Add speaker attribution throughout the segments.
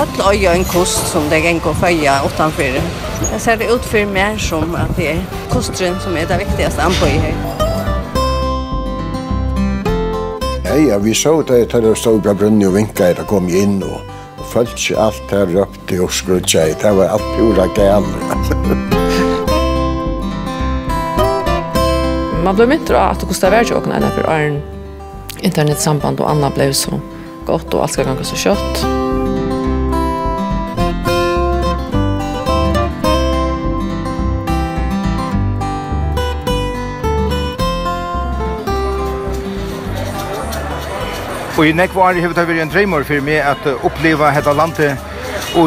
Speaker 1: Öll öja en kost som det gäng och följa utanför. Jag ser det ut för mer som att det är kostren som är det viktigaste anpå i här.
Speaker 2: Ja, ja, vi såg det till det stod på brunnen och vinkade och kom in och, och följde allt här röpte och skrutade. Det var allt pura gärna.
Speaker 3: man blev mycket att det kostar värde och när för en internetsamband och annat blev så gott och allt ska ganska så kött.
Speaker 4: Og i nekva år hefur det vært en dreimor for meg at oppleva dette landet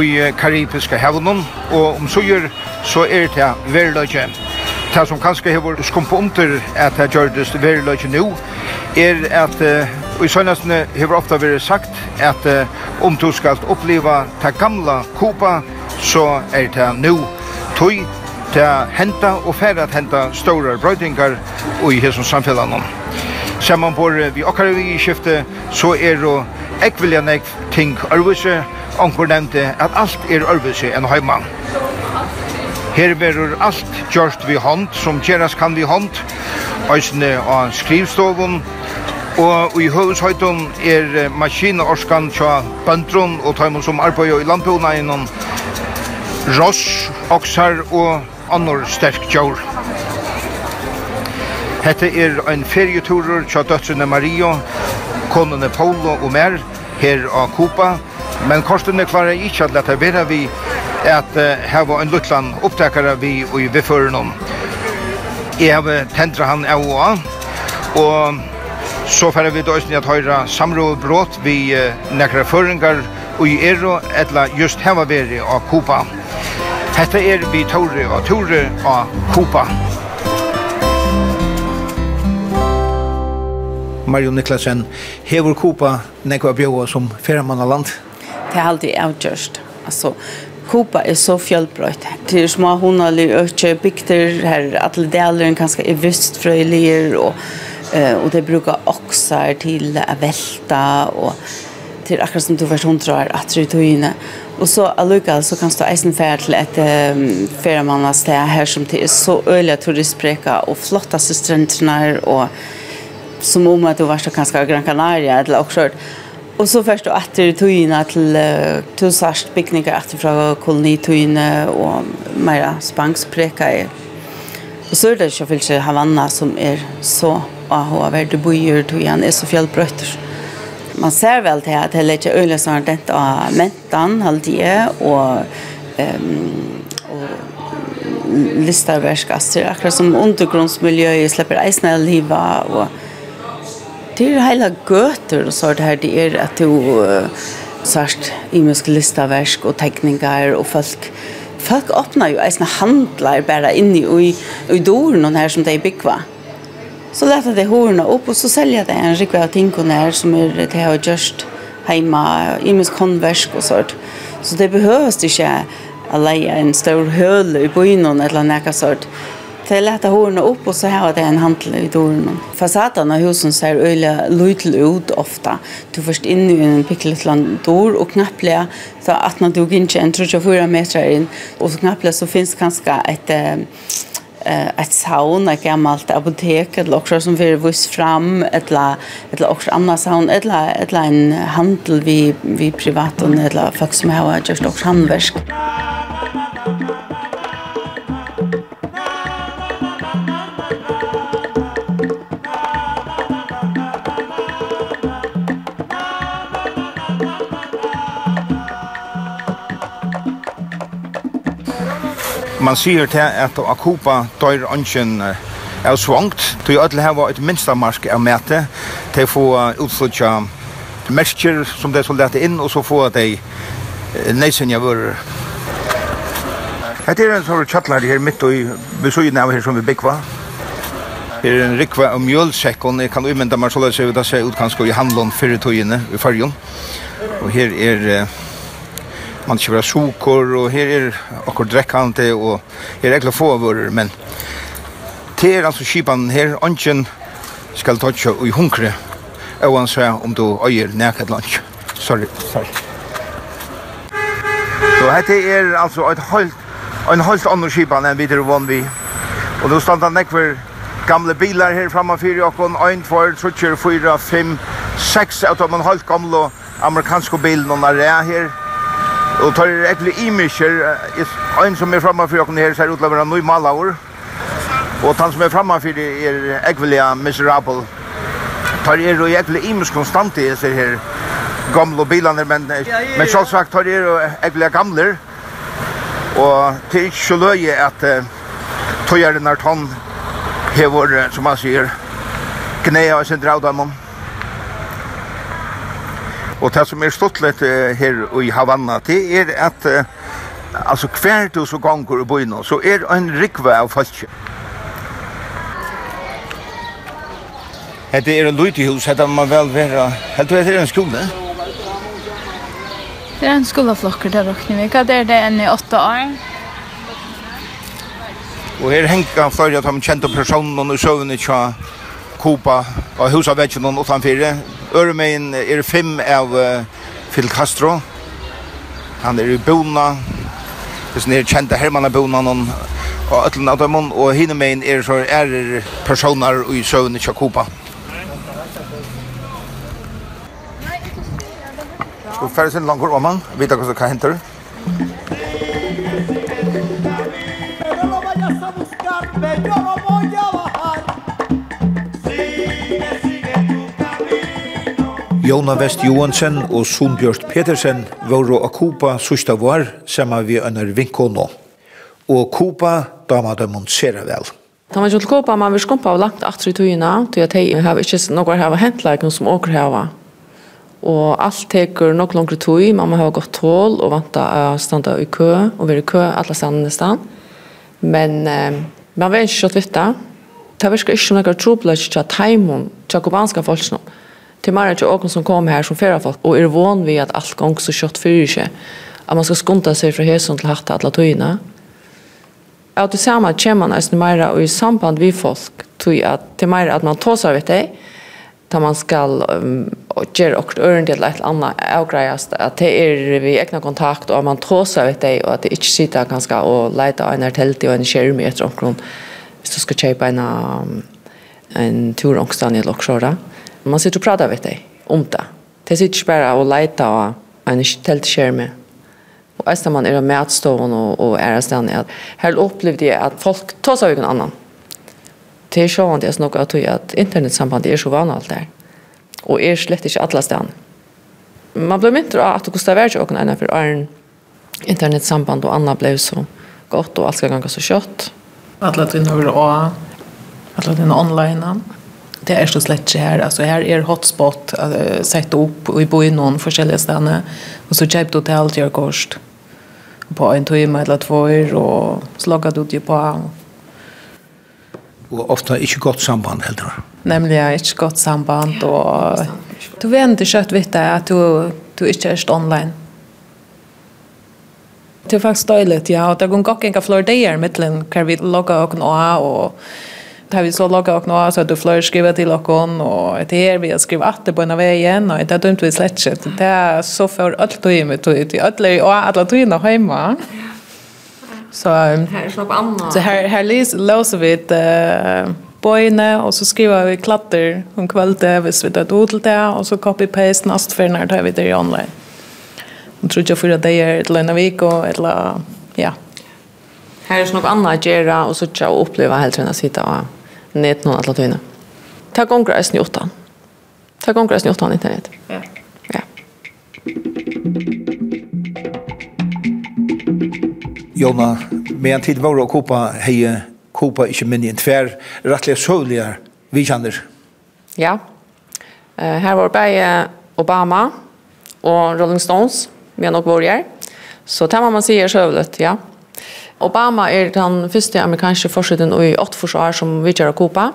Speaker 4: i karibiska hevnen, og om suger så er det verleikje. Det som kanskje hefur skumpa under at det gjørdes verleikje nu er at Og i søgnasene har ofta vært sagt at om du skal oppleva ta gamla Kuba, så er det nu tøy, det henta og færre at henta store brøydingar i hessum samfellanon samanbor vi okkar vi skifte, så er jo ekvilja nekv ting ørvise, onkur nevnte at alt er ørvise enn heima Her verur alt gjørst vi hånd, som gjeras kan vi hånd, eisne av skrivstovun, og i høvushøytun er maskinorskan tja bøndrun og tøymon som arbeid i landbjona innan ross, oksar og annor sterk djaur. Hette er ein ferieturer tja døtrene Mario, konene Paolo og mer her av Kopa, men korstene klarer ikkje at leta vera vi at uh, heva en luttland opptakare vi og i beføren om. Jeg har tendra han av og av, og så færre vi døysen at høyra samrådbråt vi uh, nekra føringar og i ero etla just heva veri av Kopa. Hette er vi Tore og Tore av Kopa. Mario Niklasen, hever Kupa nekva bjóa som ferramannaland?
Speaker 5: Det er aldri avgjørst. Altså, Kupa er så fjölbrøyt. Det er små hundalig økje bygder her, alle deleren kanskje er vistfrøyliger, og, uh, og det brukar oksar til å velta, og til akkurat som du først hundra at du tog Og så allukal så kan du eisen fære til et um, ferramanna sted her som til er så øyla turistbreka og flottaste strendtrene og som om att du varst kanske Gran Canaria eller också Och så först och efter tugina till till särskilt picknickar efter från kolonitugina och mera spanspreka i. Och så är det så för Havanna som är så och har varit du bor igen är så fjällbrötter. Man ser väl till att det är lite öliga som har det av mentan halvtid och um, och listar akkurat som undergrundsmiljö släpper isnäll hiva och Det är hela gøter och så det här det är att du sagt i musk listaversk och teckningar och folk folk öppnar ju eisne handlar bara in i i, doren og här som det är byggva. Så lätta det horna upp och så säljer det en rikve av tinkonär som är det har just heima i musk konversk sånt. Så det behövs inte å leja en stor höl i byen eller något sånt. Det er lett å hårene opp, og så har det en handel i dårene. Fasaden av husen ser øyelig lydel ut ofte. Du først inn i en pikkelig land dår, og knappelig så at når du går inn en 34 meter inn, og så knappelig så finnes kanskje et ett saun, ett gammalt apotek eller också som vi vis fram eller eller också andra saun eller eller en handel vi vi privat eller folk som har just också handverk.
Speaker 4: man sier til at av Kuba dør ønsken er svangt, til ødel hava et minsta marsk av mæte, til få utslutja mersker som de soldater inn, og så få de neisynja vører. Hette er en sånn kjattlar her midt i besøyene av her som vi byggva. Her er en rikva av mjølsekken, jeg kan umynda meg så løs, det ser ut kanskje i handlån fyrir tøyene i fargen. Og her er man kör sukor och här är akkurat dräckande och här är det få våror men det är alltså skipan här anken ska ta och i hunkre. Och han säger om du öjer näkat lunch. Sorry sorry. Så här det är alltså ett helt en helt annan skipan än vi det vann vi. Och då stannar näck för gamla bilar här framför och en två tre fyra fem 6 av de helt gamla amerikanska bilarna är här Og tar er egentlig imisjer, en som er framme for jokken her ser ut til å være nøy malaver, og han som er framme for er egentlig miserable. Tar er jo egentlig imisk konstant i disse her gamle bilene, men, men selvsagt tar er jo egentlig gamle, og det er ikke så løye at uh, tøyeren er tonn, hever, som man sier, knæa og sin draudamon. Og det som er stått stortlet her i Havanna, det er at altså hver du så ganger i byn så er en rikve av folk. Hette er en lite hette man vel være, Helt vet det en skole?
Speaker 6: Det er en skola der, där och ni vet det är det en i åtte år.
Speaker 4: Och här hänga flere av de kjente personene og søvnene til Kupa og huset vet ikke noen utanför Øremein er fem av uh, Phil Castro. Han er i Bona. Det er kjente Hermann av Bona og Øtlen av dem. Og henne er så er personer i søvn i Kjakoba. Skal vi færre sin langt om han? Vita hva som henter.
Speaker 7: Yo
Speaker 8: Jona Vest Johansen og Sonbjørst Petersen var å kupa sørsta var sammen vi ønner vinkånå. Og kupa damer dem hun ser vel.
Speaker 3: Da man skulle kupa, man vil skumpa av langt atre i tøyene, til at jeg har ikke noe her hentleik som åker her. Og alt teker nok langere tøy, man må ha gått tål og vanta å standa i kø og være i kø alle stedene nesten. Men eh, man vet ikke kjøtt vitt det. Det virker ikke som noen trobladje til at til kubanska folk till Marit och Åkon som kommer här som förra folk och är vån vi att allt gång så kjøtt för ikke, at man skal skunta sig fra häsen til hatt alle tyna. Att det samma kommer man nesten mer och i samband vi folk tror att till mer at man tar vet dig da man skal um, göra och örn et eller annat avgrejast att det är vi egna kontakt och man tar vet dig och att det inte sitter ganska och leita en telt og en skjerm efter omkring. Hvis du ska kjøpe en en tur omkring i också där. Man sitter og pratar vet dig om det. Det sitter ikke bare og letar og en telt skjerm. Og ästa man är er med stån og, och är stan At her opplevde jeg at folk tar seg en annan. Det er sånn det är nog at, at internetsambandet er så vanlig alt der. Og er slett ikke alle stan. Man blir av at det kostar vært ikke noen for iron internetsamband og annet ble så godt og alt skal gå så kött.
Speaker 9: Alla tiden har vi online det är så slett här alltså här är hotspot uh, sett upp och i bor i någon olika ställen och så köpt hotell till kost på en timme eller två och slagade ut ju på.
Speaker 8: Og ofta ikke godt samband heller.
Speaker 9: Nemlig ja, ikkje godt samband, og du vet ikke kjøtt vitt at du, du ikke er online. Det er faktisk døylig, ja, og det går nok enka flere dager mittelen hver vi logger og nå, og Det har vi så logga och nå så att du flöjer skriva till och hon och ett här vi har skrivit att det på en väg igen och det har dömt vi slätt. Det är så för allt och är med till till alla och alla du hemma. Så
Speaker 3: här slapp Anna.
Speaker 9: Så här här läser vi det boyne och så skriver vi klatter om kvällte hvis vi tar et odel och så copy-paste nast för när tar vi det i online. Jag tror jag for at det er ett eller annet vik, og eller ja.
Speaker 3: Her er det noe annet å gjøre, og så ikke å oppleve helt til å sitte og ned noen alle tøyene. Ta gonger i åttan. Ta gonger i åttan internet.
Speaker 9: Ja.
Speaker 3: Ja.
Speaker 8: Jonna, med en tid var å kopa heie, kopa ikke minne en tver, rettelig søvlige vi kjenner.
Speaker 3: Ja. Uh, her var bare Obama og Rolling Stones, vi har nok vært her. Så det må man sier søvlet, ja. Ja. Obama er den første amerikanske forsiden i åtte forsvar som vi gjør Kuba.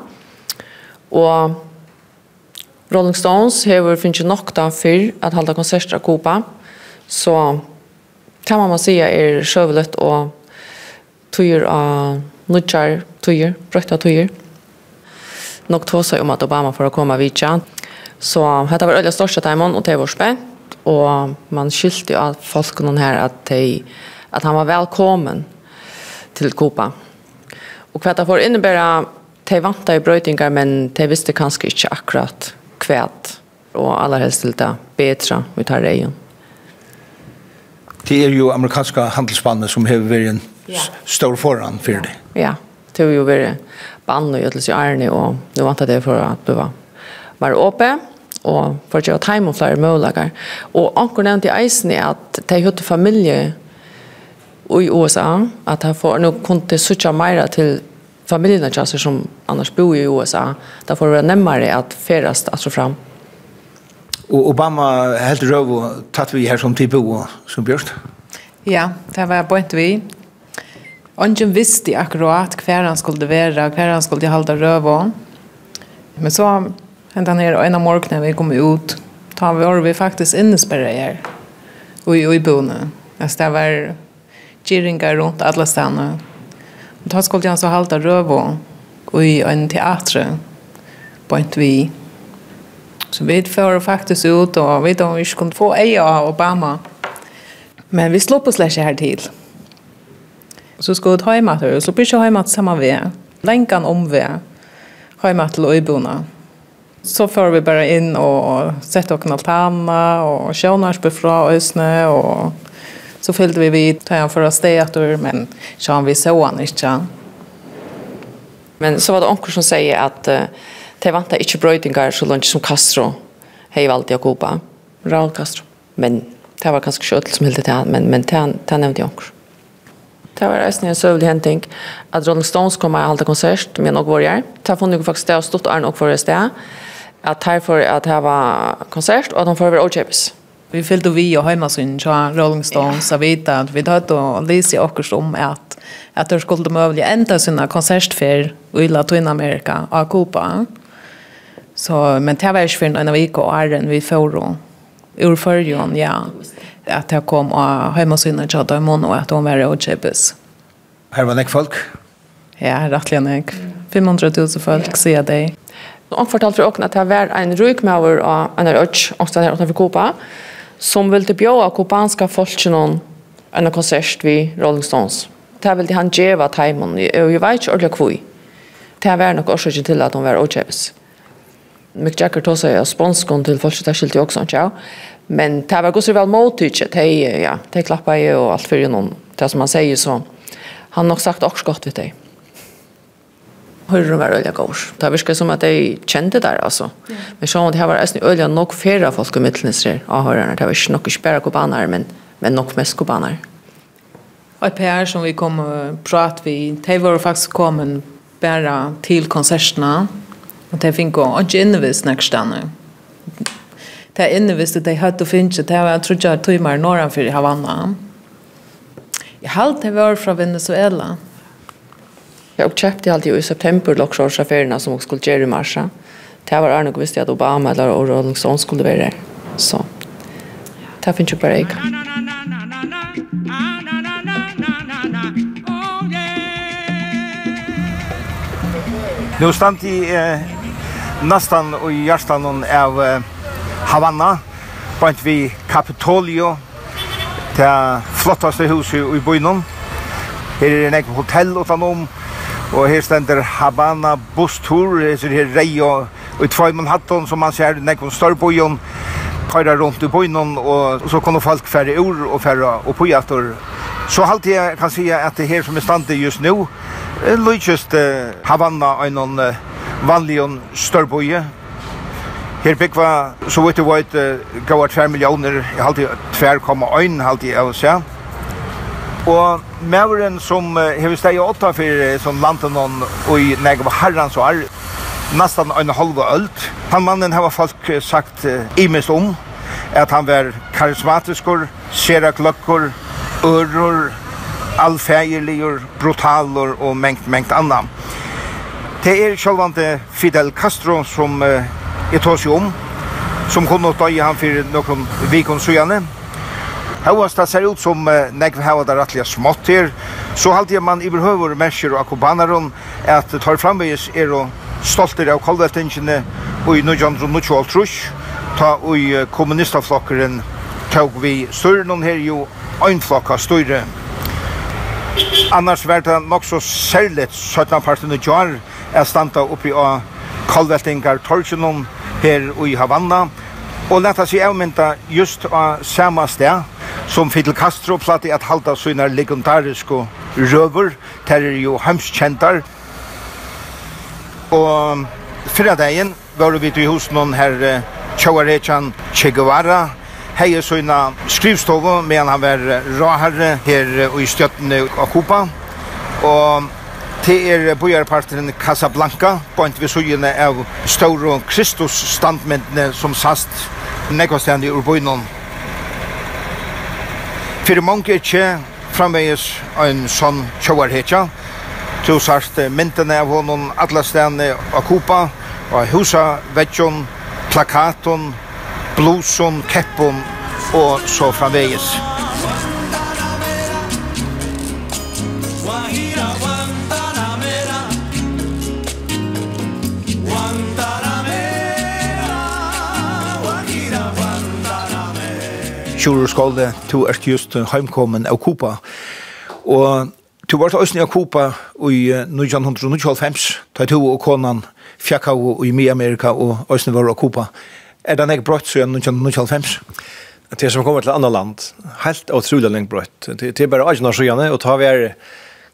Speaker 3: Og Rolling Stones har finnet nok da for at halda konserter av Kuba. Så kan man si er sjøvelet og tøyer av nudjar tøyer, brøtta tøyer. Nok tog seg om at Obama får komme vidtja. Så dette var øyla største timen, og det var spent. Og man skyldte av folkene her at, de, at han var velkommen til Kuba. Og hva det får innebære, de vant i brøytingar, men de visste kanskje ikke akkurat hva og allerhelst til det bedre vi tar regjen.
Speaker 8: Det er jo amerikanska handelsbandet som har vært en ja. stor foran for det.
Speaker 3: Ja, det har jo vært band og gjødelse i Arne, og nå vant det for at du var, var åpe, og for at jeg var time og flere målager. Og anker nevnte i eisen er at de hadde familie i USA att han får nu kunde söka mer till familjerna kanske som annars bor i USA. Där får det närmare att färdas alltså fram.
Speaker 8: Och Obama helt röv och tatt vi här som typ bo som björst.
Speaker 9: Ja, det var point vi. Ongen visste akkurat hver han skulle være, hver han skulle holde røv og. Men så hendte han her en av morgenen vi kom ut, da var vi faktisk innesperret her, og i, i boende. Altså det var geringar runt alla stanna. Och då skulle jag så halta rövo i en teater på en tvi. Så vi får faktiskt ut och vi då vi skulle få eja Obama. Men vi slår på släsje här till. Så ska ta hemma till, så blir jag hemma till samma vi. Länkan om vi. Hemma till Öjbona. Så får vi bara in och sätta och altana och sjönars befra ösne och Så fyllde vi vid tajan för oss det men så han vi så han inte.
Speaker 3: Men så var det onkel som säger att uh, det vanta inte brötingar så långt som Castro hej valde jag Kuba. Raul Castro. Men det var kanske skött som helt det men men han han nämnde onkel. Det var reisende en søvlig henting at Rolling Stones kom og halte konsert med noen våre gjør. Det funnet jo faktisk det og stått Arne og for det sted at her for at det var konsert og at de får være åkjøpes
Speaker 9: vi fyllde vi och hemma sin tja Rolling Stones så vet att vi hade då läsa också om att att det skulle möjligt ända sina konsertfär i Latinamerika och Kuba. Så men det var ju för en vecka och är vi får då ur förjon ja att jag kom och hemma sin tja då imorgon och att hon var och
Speaker 8: chipes. Här var det folk.
Speaker 9: Ja, rättligen jag. 500 000 folk ser jag
Speaker 3: dig. Och fortalt för åkna att det var en rykmauer av en rötch och sen är det åkna för Kuba som ville bjóa kubanska noen en konsert ved Rolling Stones. Det ville han djeva teimen, og jeg vet ikke ordentlig hvor. Det var nok årsaken til at hun var åkjøpes. Mick Jagger tog seg sponskon til folk, det skilte også, ikke Men det var gosser vel måltidje, de, ja, de klappa jeg og alt for noen. Det som han sier så, han har nok sagt også godt ved det hörde var öliga gårs. Det verkar som att de kände där alltså. Ja. Men så att det var nästan öliga nok flera folk i mittlinser av hörarna. Det var inte nog spärra kubaner, men, men nok mest kubaner.
Speaker 9: Och ett par som vi kom och prat vi, de var faktiskt kommen bara till konserterna. Och de fick gå, inte innevis nästa nu. Det är innevis att de hade och finns det. Var, jag tror jag, timmar norran för Havanna. Jag har alltid varit från Venezuela.
Speaker 3: Mm Jag köpte alltid i september lockshortsaffärerna som också skulle göra i mars. Det var nog visste att Obama eller Rolling Stones skulle vara där. Så det finns ju bara jag.
Speaker 4: Nu stand i eh, nästan och i hjärtan av eh, Havana. Bant vi Capitolio. Det flottaste huset i byn. Her er en egen hotell utan om. Og her stender Habana Bustur, det er her rei og i tvei Manhattan som man ser nekvom størrbojon, køyra rundt i bojnon, og så kan folk færre ur og færre og pojator. Så halt jeg kan si at det her som er stande just nu, lykjøst uh, Havana og noen uh, vanligon størrboje. Her byggva, så vet du hva, uh, gav 2 millioner, jeg halte 2,1, halvt i, jeg vil Og mauren som hever steg i åtta for som landet noen og i negv herrens og er, nesten en halv ølt. Han mannen har folk sagt imest om, at han var karismatiskur, sera gløkkur, ørur, allfeirligur, brutalur og mengt, mengt anna. Det er sjølvande Fidel Castro som jeg tås seg om, som kunne døye han for noen vikon sujane, Hauast det ser ut som eh, negv hava det rettliga smått her, så halte jeg man iberhøver mersker og akobanaron at tar framvegis er og stolter av kolvettingene og i nødjandro nødjandro trusk, ta og kommunistaflokkeren tog vi styrnon her jo øynflokka styre. Annars var det nok så særligt 17 partene jar er standa oppi av kolvettingar torgenon her i Havanna, og leta seg avmynda just av samme sted som Fidel Castro platte at halda sina legendariske røver, der er jo hemskjentar. Og fyrra dagen var vi til hos noen her Tjauarechan Che Guevara, hei sina skrivstovo, men han var råherre her i støttene av Kupa. Og til er bojarparten Casablanca, bant vi sugene av Stauro Kristus standmyndene som sast nekvastjandi ur bøynon. Fyrir mange ikkje framvegis ein sånn tjóarhetja. Tu sart myndene av honom alla stedene av Kupa, av husa, vetjon, plakaton, bluson, keppon og så framvegis.
Speaker 8: Sjur Skolde, du er just heimkommen av Kupa. Og du var til Østning av Kupa i 1995, da du og konan fjakka og i Mi-Amerika og Østning var av Kupa. Er det nek brøtt siden 1995?
Speaker 10: Det er som kommer til andre land, helt utrolig lengt brøtt. Det er bare 18 år siden, og da vi er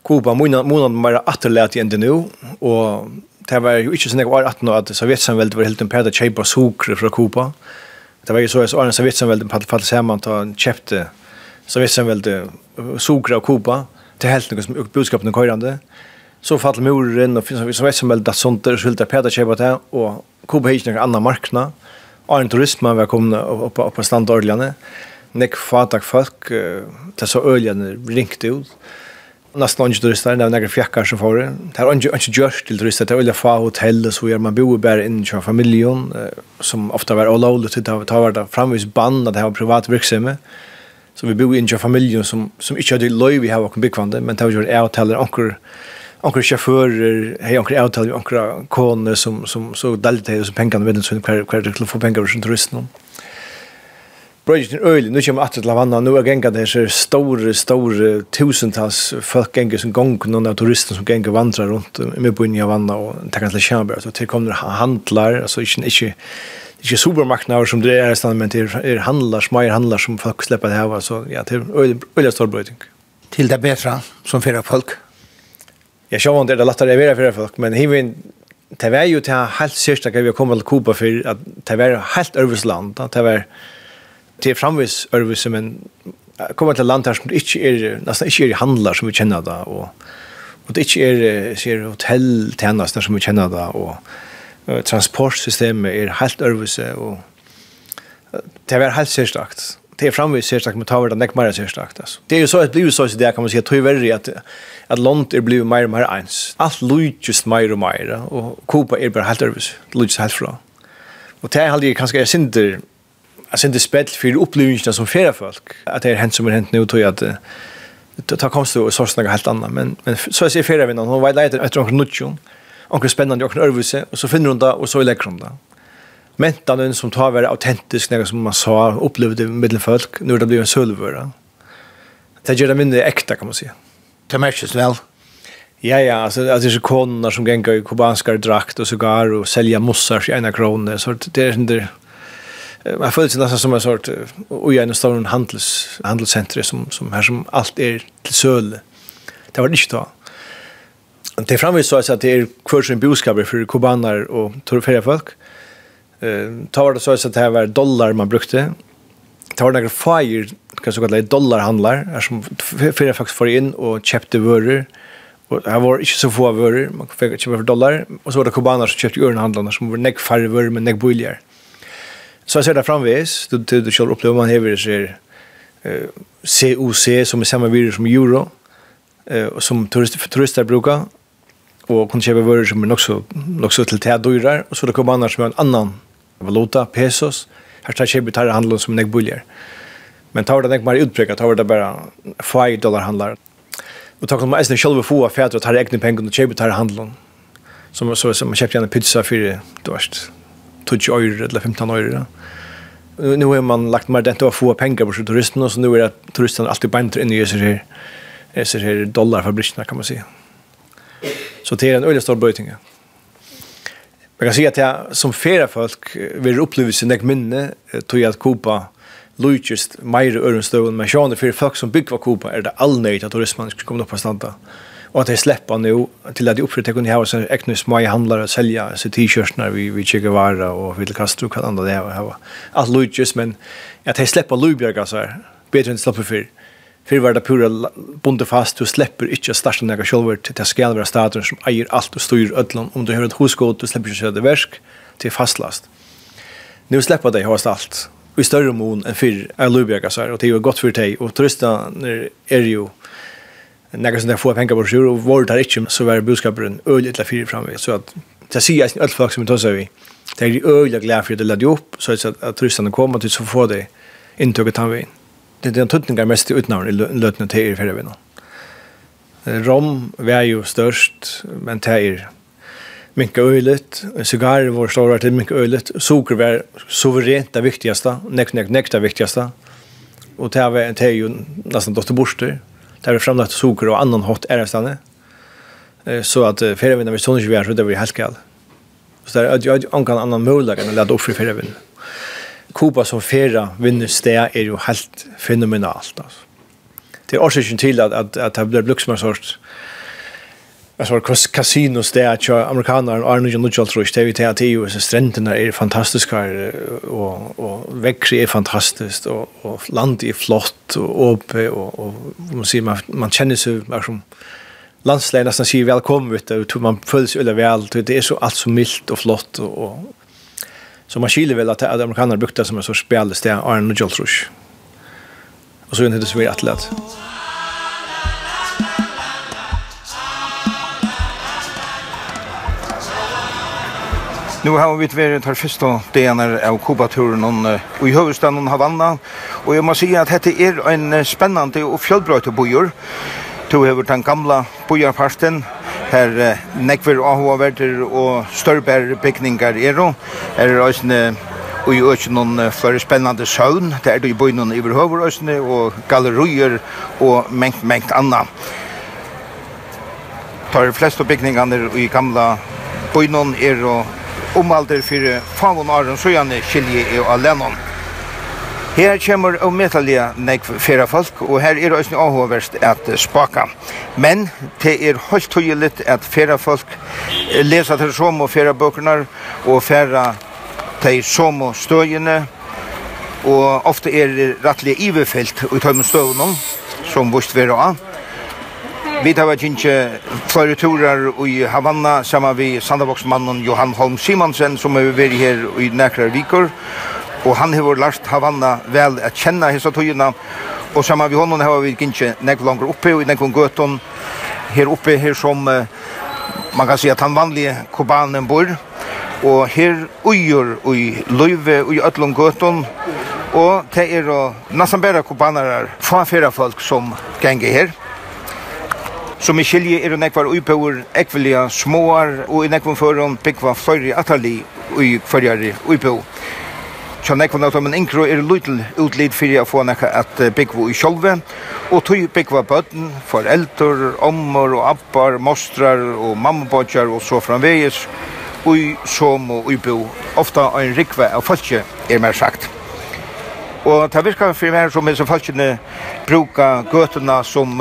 Speaker 10: Kupa måneden bare atterlet igjen til nå, og det var jo ikke sånn jeg var 18 år at Sovjetsamveldet var helt en pære kjeipa sukre fra Kupa. Kupa det var ju så att Arne Savitsenvelde fallet hemma och han köpte Savitsenvelde Sogra och Kuba till helt något som budskapen körande. Så fallet muren och Savitsenvelde sånt där skulle Peter köpa det och Kuba hittade en annan marknad. Arne Turismen var kommande upp på standardlinjen. Nick fatak folk, det så öljan ringte ut nästan inte turister, det var några fjäckar som får det. Det är inte, inte gjort till turister, det är olika få hotell och så gör man bor bara in i familjen som ofta var olovligt, det har varit framvis band, det var privat verksamhet. Så vi bor in i familjen som, som inte hade lov vi har och byggvande, men det har gjort avtal där onker onker chaufförer, hej onker avtal, onker kone som, som så delte det och så pengarna vet inte hur det skulle få pengar från turisterna. Brøyden øylig, nu kommer atter til Havanna, nu er genga det her store, store tusentals folk genga som gong, noen av turister som genga vandrar rundt med byen i Havanna og takkar til Kjernberg, så til kommer handlar, altså ikke, ikke, ikke supermarknader som det er i stedet, men det er handlar, smager handlar som folk slipper det her, så ja, det er øylig, øylig stor brøyden.
Speaker 8: Til det bedre som fyrir folk?
Speaker 10: Jeg sjå om det er det lettere å være fyrir folk, men hivin Det var jo til helt sørsta vi kom til Kuba for at det var helt øvelsland, det var det er framvis ørvis, men kommer til land her som ikke er, nesten ikke er handlar som vi kjenner da, og, og det ikke er, ser hotelltjenester som vi kjenner da, og, og transportsystemet er helt ørvis, og det er helt særstakt. Det er framvis særstakt, men tar vi det nekk mer særstakt. Altså. Det er jo så att blir så sånn det, kan man si, at det er verre at, at land er blivet mer og mer ens. Alt lydgjøst mer og mer, og Kopa er bare helt ørvis, lydgjøst helt fra. Og det er aldri kanskje jeg synder, jag syns det spett för upplevelserna som flera folk. Att det är hänt som är hänt nu tror jag att det tar komst och sårs något helt annat. Men, men så jag ser flera vinnan, hon var lejt efter någon nutjon, någon spännande och örvelse och så finner hon det och så lägger hon det. Mentan som tar vara autentisk när som man sa upplevde med folk, nu det blir en sölvöra. Det gör det mindre äkta kan man säga.
Speaker 8: Det märks väl.
Speaker 10: Ja, ja, alltså att det är som gänger i kubanskar drakt och cigar och sälja mossar i ena kronor. Så det är inte man føler seg nesten som en sort och i en stor handels handelscenter som som her som alt er til söl. Det var det inte då. Det er framvis så at det er kvar som boskaper for kubaner og turfärja folk. Eh tar var det så at det var dollar man brukte. Det var några fire kan så kallade dollarhandlar är som fyra faktiskt får in och köpte varor. Och det var inte så få varor, man fick köpa för dollar. Och så var det kubaner som köpte örnhandlarna som var näck färre varor men näck billigare. Så jag ser det framvis, du, du, du kör upplever man hever ser eh, COC som är samma virus som euro eh, som turist, turister brukar och kan köpa varor som är också, också till det här och så det kommer annars med en annan valuta, pesos här tar köpa tar handeln som en buljer men tar det mer utprägat tar det bara 5 dollar handlar och tar man ens själva få affärer och tar egna pengar och köpa tar handeln som så som man köpte en pizza för det värst touch öre eller 15 öre. Nu har man lagt mer det att få pengar på turisterna så nu är det turisterna alltid bänt in i sig här. Är här dollarfabrikerna kan man si. Så det er en öle stor bøyting. Man kan si at jeg som flera folk vil oppleve sin egen minne tog jag att kopa lojtjust mer örnstövn men sjående för folk som bygger kopa er det all at att turismen skal komme upp på standa. Mm och att det släpper nu till att de til å ha sånn ekne små handlare och sälja så t-shirts när vi vi checkar og och vill og hva andre det er. Alt lugnt men att de slipper Lubjerga altså, här bättre än släpper för för var det pura bonde fast du släpper inte starte några själva till att skal være staten som eier alt och styr ödlan om du har ett husgård du släpper ikke det versk till fastlast. Nu släpper det har alt, i større mån enn fyr er så altså, och det är gott för dig och trösta när är ju några som där får pengar på sjur och vart där inte så var budskapet öl ett fyra framme så att det ser jag allt folk som tar sig vi det är öl jag glad för det ladd upp så att att turisterna kommer till så får det intog att han vi det är den tutningar mest utnamn i lötna till er för det Rom var ju störst men det är mycket öjligt. Cigarrer var stora till mycket öjligt. Socker var suveränt det viktigaste. Näck, näck, näck det viktigaste. Och det var en ju nästan dotterborster där vi framlagt socker och annan hot är det Eh så att för vi sånne vi är så det blir helt kall. Så där att jag kan annan möjlighet än att ladda upp för även. Kuba som färja vinner stä är ju helt fenomenalt alltså. Det är orsaken till att att att det blir bluxmarsort. Jag såg kus casinos där att amerikaner och Arnold Nudgel tror jag det att ju så stränderna är fantastiska och och växer är fantastiskt och och land är flott och uppe och och man ser man, man känner sig som landslägen nästan säger välkommen vet du tror man följs eller väl det är så allt så milt och flott och, och så man skiljer väl att amerikaner brukar som en sorts spelställe Arnold Nudgel tror jag. Och så är det så vi atlet. Mm.
Speaker 4: Nu har vi varit här första dagen av Kuba-turen och i huvudstaden Havanna. Og jeg må si at dette er en spennende og fjellbrøyte bojor. Du har den gamle bojarparten her nekver ahoverter og størber bygninger er er også og i øyne noen flere spennende søvn, det er det i bøyne i Verhøverøsene, og gallerier og mengt, mengt anna. Tar flest av bygningene i gamle bøyne er og umalder for favon Aron Søjane skilje i Alenon. Her kommer og metalia nek fyrra folk, og her er også avhåverst at spaka. Men det er holdt tydelig at fyrra folk leser til som og fyrra bøkene, og fyrra til som og støyene, og ofte er det rettelig iverfelt i av støvnene, som vust vera av. Vi tar vært ikke flere turer i Havanna sammen med sandavoksmannen Johan Holm Simonsen som er vært her i nækere viker. Og han har lært Havanna vel å kjenne hese togene. Og sammen med honom har vi ikke nekve langer oppe og nekve gøten her oppe her som man kan si at han vanlige kubanen bor. Og her uger i løyve og i Øtlund gøten og det er nesten bare kubaner fra fyrre folk som ganger her. Som i skilje er nekvar uipoer ekvelia småar og i nekvar foran pikva fyrir atali ui kvarjari uipo. Så nekvar nøtta men inkro er lutel utlid fyrir a få nekka at pikva ui sjolve og tui pikva bøtten, foreldur, ommor og appar, mostrar og mammabodjar og så framvegis ui som og uipo ofta ein rikva av falskje er mer sagt. Og det virker for meg som disse folkene bruker gøtene som,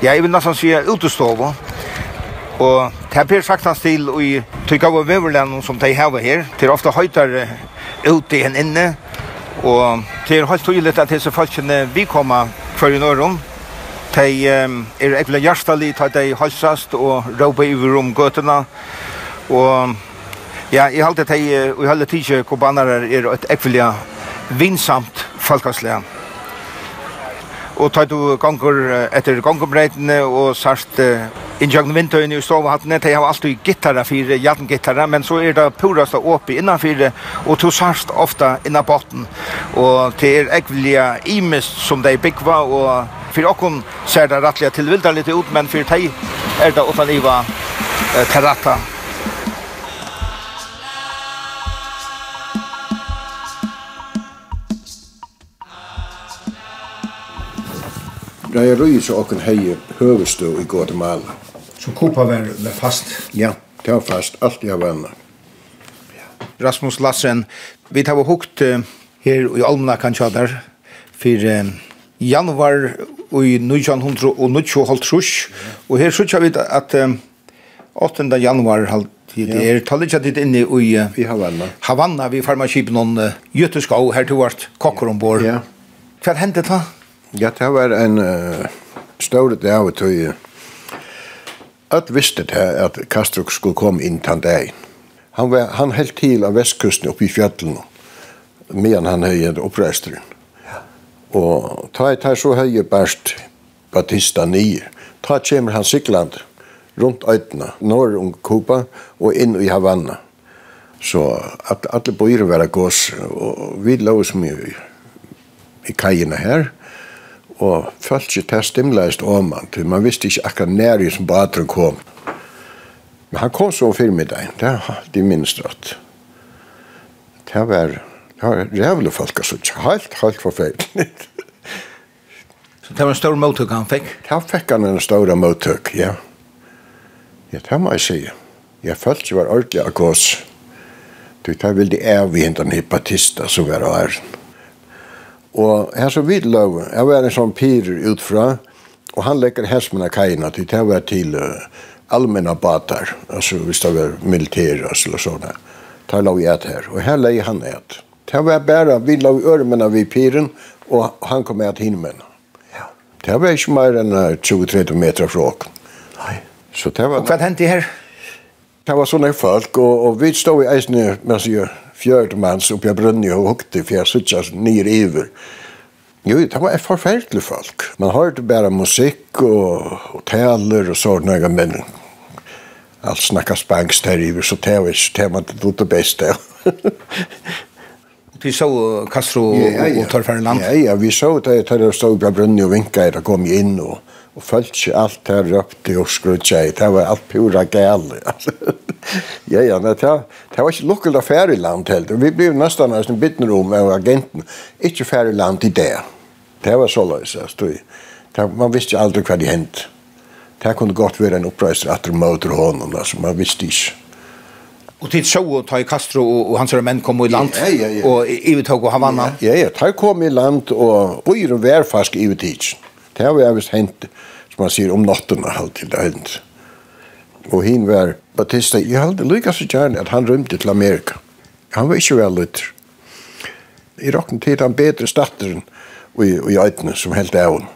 Speaker 4: ja, jeg vil nesten si utestående. Og det blir sagt hans til i tykk av veverlanden som de har her. Det er ofte høytere ute enn inne. Og det er helt tydelig at disse folkene vi kommer for i Norrum. De er ekkert hjertelig til at de halsast og råper i rom gøtene. Og ja, jeg halte at de, og jeg halte tidskje kubanere er et ekkert vinsamt folkaslega. Og tar du gongur etter gongubreitene og sart uh, innjøgn vindtøyene i stovahattene, de har alltid gittara fire, jaden gittara, men så er det purast oppi innan fire, og du sart ofta innan botten. Og det er ekvelia imist som de byggva, og fyrir okkon ser det rettelig tilvilda litt ut, men fyrir de er det utan iva uh,
Speaker 2: terrata Raya Røy så okken hei høvestå i Guatemala.
Speaker 8: Så Kupa var fast?
Speaker 2: Ja, det var fast. Alt jeg var
Speaker 8: Rasmus Lassen, vi tar og hukt her i Almanakan tjadar for januar i 1900 og 1900 og her sykja vi at 8. januar halvt Det er tallet ikke ditt inne i,
Speaker 2: I Havanna.
Speaker 8: Havanna, vi farmaskipen noen uh, Gjøteskau, her til vårt kokker ombord.
Speaker 2: Ja.
Speaker 8: Hva hendte det da?
Speaker 2: Ja, det var en uh, større dag og tøy. At visste det at Kastrup skulle komme inn til deg. Han, var, han helt til av vestkusten oppe i fjallene, medan han høyde oppreisteren. Ja. Og ta et her så høye bæst Batista 9. Ta kommer han sikland rundt øytene, norr om Kuba og inn i Havanna. Så at alle bøyre var gås, og vi lå som i, i kajene her, og følte ikke til stimleist om han, til man visste ikke akkurat nær i som badren kom. Men han kom så fyrir med deg, det er de minst rett. Det var, det var rævlig folk, altså, helt, helt forferdelig.
Speaker 8: så det var en stor måttøk han fikk?
Speaker 2: Det fikk han en stor måttøk, ja. Ja, det må jeg si. Jeg følte ikke var ordentlig av gås. Du tar vel det av i hentan hypatista som var her. æren. Og her så vidt lov, jeg var en sånn pyrer utfra, og han lekker hesmene kajene til det var til uh, allmänna batar, altså hvis det var militære eller sånne. Det lov jeg et her, og her leie han et. Det var bare vi lov ørmene vid pyren, og han kom med et hinmene. Ja. Det var ikke mer enn 20-30 meter fra åken.
Speaker 8: Nei.
Speaker 2: Så det var...
Speaker 8: Og hva hendte her?
Speaker 2: Det var sånne folk, og, og vi stod i eisene, men sier, fjørdmans oppe i Brunni og hukte, for jeg sutja nere iver. Jo, det var et forferdelig folk. Man hørte bare musikk og, og taler og sånne, men alt snakka spansk der iver, så det var ikke det man det beste.
Speaker 8: Vi så Castro ja, ja,
Speaker 2: ja. og Ja, ja, vi så det der stod på brunnen og vinka der kom inn og, og følte ikke alt her røpte og skrutja i. Det var alt pura gale. ja, ja, det, det var ikke lukkel av feriland helt. Vi ble nesten nesten bitten rom av agenten. Ikke feriland i det. Det var så løs. Man visste aldri hva det hendt. Det kunne godt være en oppreiser at de møter hånden. Altså, man visste ikke.
Speaker 8: Og tid så og ta i Castro og, og hans menn kom i land
Speaker 2: ja, ja, ja.
Speaker 8: og ivetog og Havana.
Speaker 2: Ja, ja, ja. Ta kom i land og bøyre værfarsk ivetid. Det har vi vist hent, som man sier, om natten og til det hent. Og hin var Batista. Jeg hadde lykka så gjerne at han rymte til Amerika. Han var ikke vel lytter. I råkken tid han bedre statteren og i øytene som helt av hon.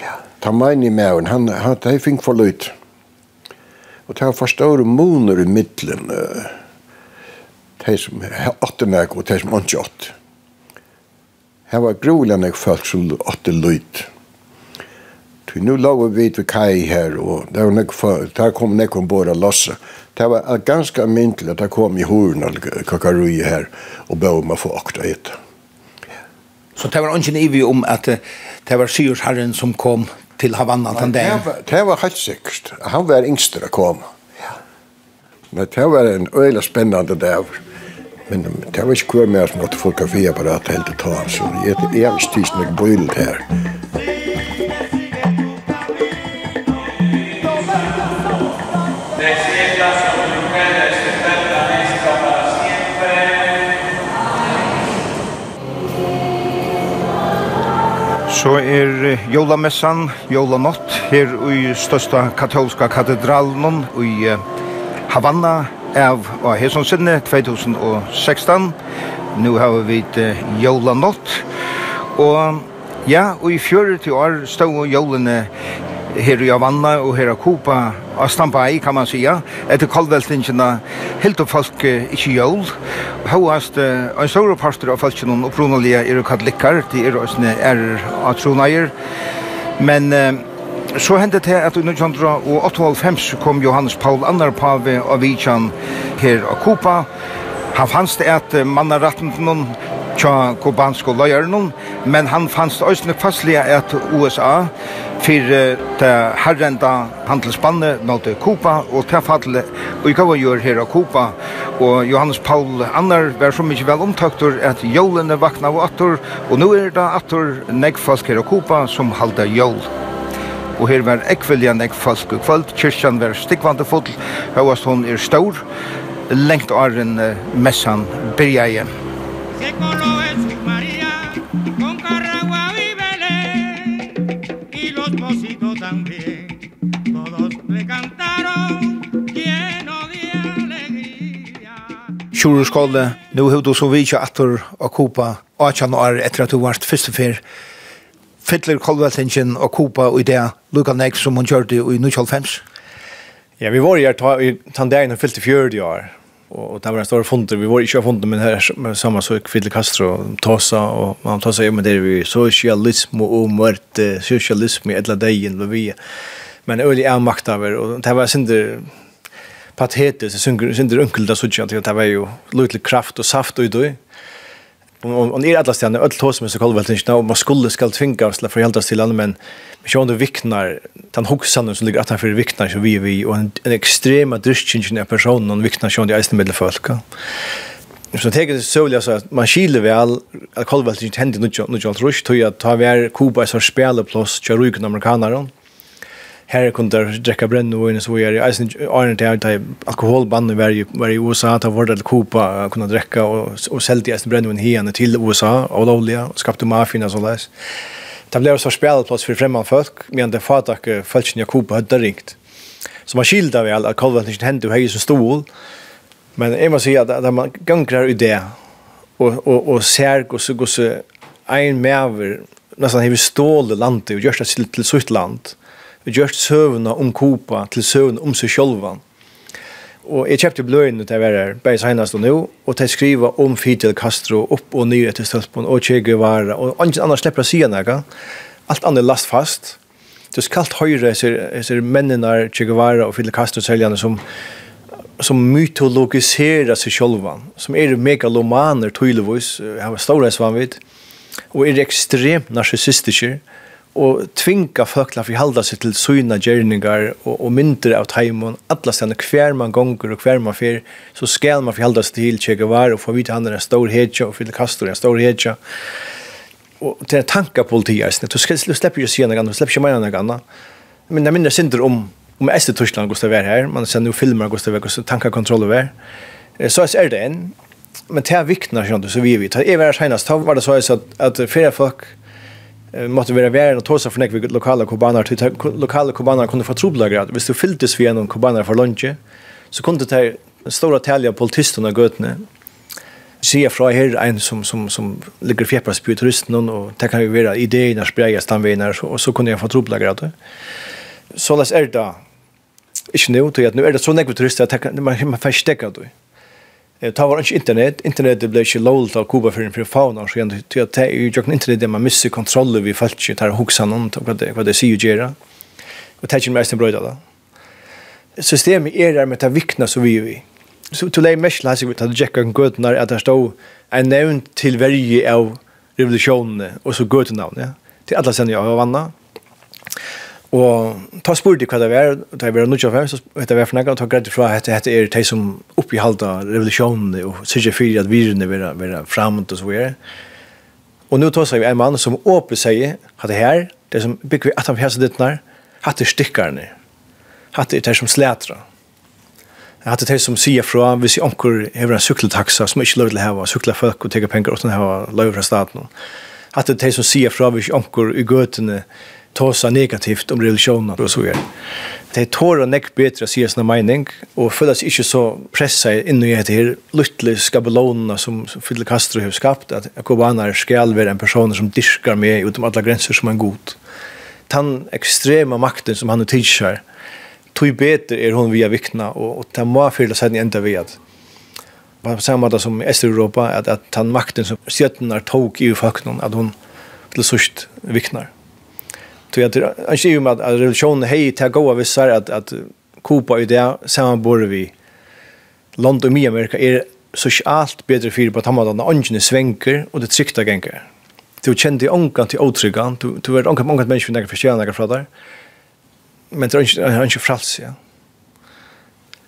Speaker 2: Ja. Ta meg inn i maven. Han, han, han, han, han, han, han, Og det var for store måneder i middelen. De som åtte meg og de som ikke åtte. Her var grolig når jeg følte som åtte løyt. Så nu lå vi vid kaj her, og det var nek, der kom nekker om båda losse. Det var ganske almindelig at det kom i horen og kakarui her, og bør man få akta et.
Speaker 8: Så det var ikke nivig om at det var syrsherren som kom til Havanna den dagen?
Speaker 2: Det var helt sikkert. Han var yngster å komme. Ja. Men det var en øyla spennende dag. Men det var ikke hver mer som måtte få kaffeapparat helt til ta. Så jeg, jeg visste ikke noe bøylet her.
Speaker 4: Så er jólamessan, jólanott, her i størsta katolska katedralen i Havana, av og her som sinne 2016. Nu har vi et jólanott, og ja, og i fjøret i år stod jólene her i Havanna og her i Kuba av Stampai, kan man sija, etter kallveltingene helt og folk uh, ikke jól. Hauast, uh, en stor parster av folkene opprunalige er katolikker, de er også er av troneier. Men uh, så hendte det at i 1998 kom Johannes Paul Annar Pave av Vichan her i Kupa. Han fanns det at mannarettenden tja kubanske løyeren, men han fanns øyne fastlige at USA for det herrenda handelsbandet mot Kuba, og det fattelig og i gav gjør her av Kuba, og Johannes Paul Annar var så mykje vel omtøktur at jólene vakna av attor, og nu er det attor negfask her av Kuba som halda jól. Og her var ekvelja nekk folk og kvöld, kyrkjan var stikvande full, høyast hon er stor, lengt åren messan byrjaie.
Speaker 8: Sjurur skåle, nu hevdu så vidtja atur og kupa 18 år etter at du vart fyrste fyr. Fittler kolveltingen og kupa og i det lukka nek som hun gjør det i 1995?
Speaker 10: Ja, vi var i her i tandegn og fyllte 40 år och det var en stor fond vi var ikke fond men här med samma så Fidel Castro Tosa och man tosa jo med det vi socialism och mört socialism i alla dagen vi men öle är makt över och det var sinder patetiskt sinder unkelt av där att det var ju lite kraft och saft och då och och är alla stjärnor öll tås med så kallar väl inte om man skulle skall tvinga oss för helt till andra men vi kör under viknar den huxan som ligger att han för viknar så vi vi och en, en extrema dryschingen av personen och viknar så det är med folk. Så det är så att man skiljer väl att kallar väl inte händer något något rush tror jag ta vi är Kuba så spela plus kör amerikaner här kunde där dricka bränn och inne så är det isen iron town att alkoholband i varje varje USA att vara till kopa kunna dricka och och sälja isen bränn och här till USA och olja och skapte maffian så där. Det blev så spelat plats för främmande folk men det fatak falschen Jakob hade ringt. Så man skilda vi all Calvin inte hände och höjde så stol. Men jag måste säga att man gångrar i det och och och ser och så går så en mer nästan hur stål landet och görs till till sitt land. Mm og gjørst søvna om Kopa til søvna om seg sjølvan. Og jeg kjøpte bløyen til å være her, bare senest og nå, og til å skrive om Fidel Castro opp og nye etter stølpen, og Che Guevara, og ingen annars slipper å si noe. Alt annet last fast. Det er kaldt høyre, ser mennene Che Guevara og Fidel Castro seljerne som som mytologiserar seg själva som är er megalomaner tydeligvis, har stora svanvid och är er ekstremt narcissistiska og tvinga folk til å forholde seg til syna gjerninger og, og myndir av teimen, alle stedene hver man gonger og hver man fer, så skal man forholde seg til Che Guevara og få vite han er en stor hedja og Fidel Castro er en stor hedja. Og til en tanke på politiet, du, skal, du slipper jo si noe annet, du slipper ikke mer noe annet. Men jeg minner synder om, om jeg Torsland i Tyskland, Gustav er her, man ser noen filmer Gustav er, hvordan tankekontroller er. Så er det en, men til er viktig, så vi vet. Jeg var her senest, da var det så at, at flere folk, måtte være væren og tåsa for nekve lokale kubaner, til lokale kubaner kunne få trobelagrad. Hvis du fylltes vi gjennom kubaner for lunge, så kunne det stora talja politisterna götne se fra her en som som som ligger fjärpas på turisten och det kan ju vara idéerna spraya stamvinar och så kunde jag få trubbla grad. Så läs är det. Ich nu till att nu är det så nekve turister att man man fast stäcker då. Det var ikke internet. Internet ble ikke lovlig av Kuba for en prifauna, så jeg tror at det er jo ikke internet det man misser kontroll vi falt ikke tar hoksan om hva det, hva det sier gjøre. Og det er ikke mest en brøyda da. Systemet er der med det vikna som vi er i. Så til det mest leser vi at det tjekka gøtene at det stod en nevn til verje av revolusjonene og så gøtene navn, ja. Til alle sender jeg av vannet. Og ta spurte hva det var, da jeg var nødt til å være, så vet jeg hva for og ta greit fra at dette er de som oppbehalda revolusjonen og sikkert fyrir at virene vil være fremt og så videre. Og nå tar seg en mann som åpner seg at det her, det som bygger vi at han fjerde ditt nær, hatt er stikkerne, hatt er det som slætra. Hatt er det som sier fra, hvis jeg omkår hever en sykkeltaxa som ikke lov til å hava, sykla folk og tega penger og sånn hava lov fra staten. Hatt er det som sier fra, hvis jeg omkår i gøtene, tåsa negativt om religionen og så videre. Det tår og nekk bedre å si sin mening, og føles ikke så pressa inn i dette her luttelig skabelonene som Fidel Castro har skapt, at kubaner skal være en person som dyrker med utom alle grenser som er god. Den ekstrema makten som han er tilskjer, tog bedre er hun via vikna, og, og det må fylle seg enda ved at på samme måte som i Östeuropa att at den makten som stjärnorna tog i faktorn at hon till sørst viknar. Så jag tror att ju att revolutionen hej ta goa vissar att att kopa ju det samma bor vi land och mer Amerika är så allt bättre för på att han har ungen svänker och det tryckta gänker. Du kände onkan till otryggan, du du är onkan många människor där förtjänar några frågor. Men det är inte frals, ja.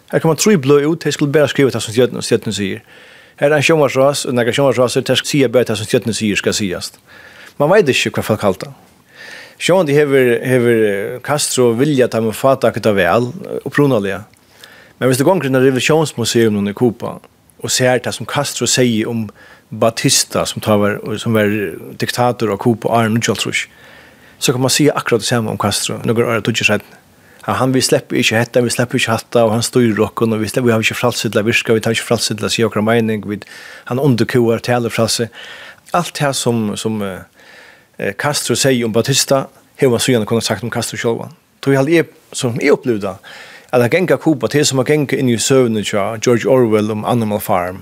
Speaker 10: Här kommer tre blå ut, det skulle bara skriva det som stjärnan stjärnan säger. Här är en sjömansras och när jag sjömansras, det ska säga bara det som stjärnan säger ska sägas. Man vet inte vad folk kallar det. Sjån, de hever hever Castro vilja ta med fatta kuta vel og. Men hvis du går til Revolutionsmuseum i Kupa og ser det som Castro sier om Batista som tar var som var diktator av Kupa, Arne Joltrush. Så kan man si akkurat det samme om Castro. noen år tog sig han vi släpper inte hetta, vi släpper inte hatta och han i rocken och vi släpper vi har inte fralsidla virka, vi tar inte fralsidla sig och mening, vi han underkoar till alla. Allt det här som som Castro säger om Batista, hur man så kunde sagt om Castro själva. Tror jag aldrig som är upplevda att han gänga Kuba till som han gänga in i sövnen tja George Orwell om Animal Farm.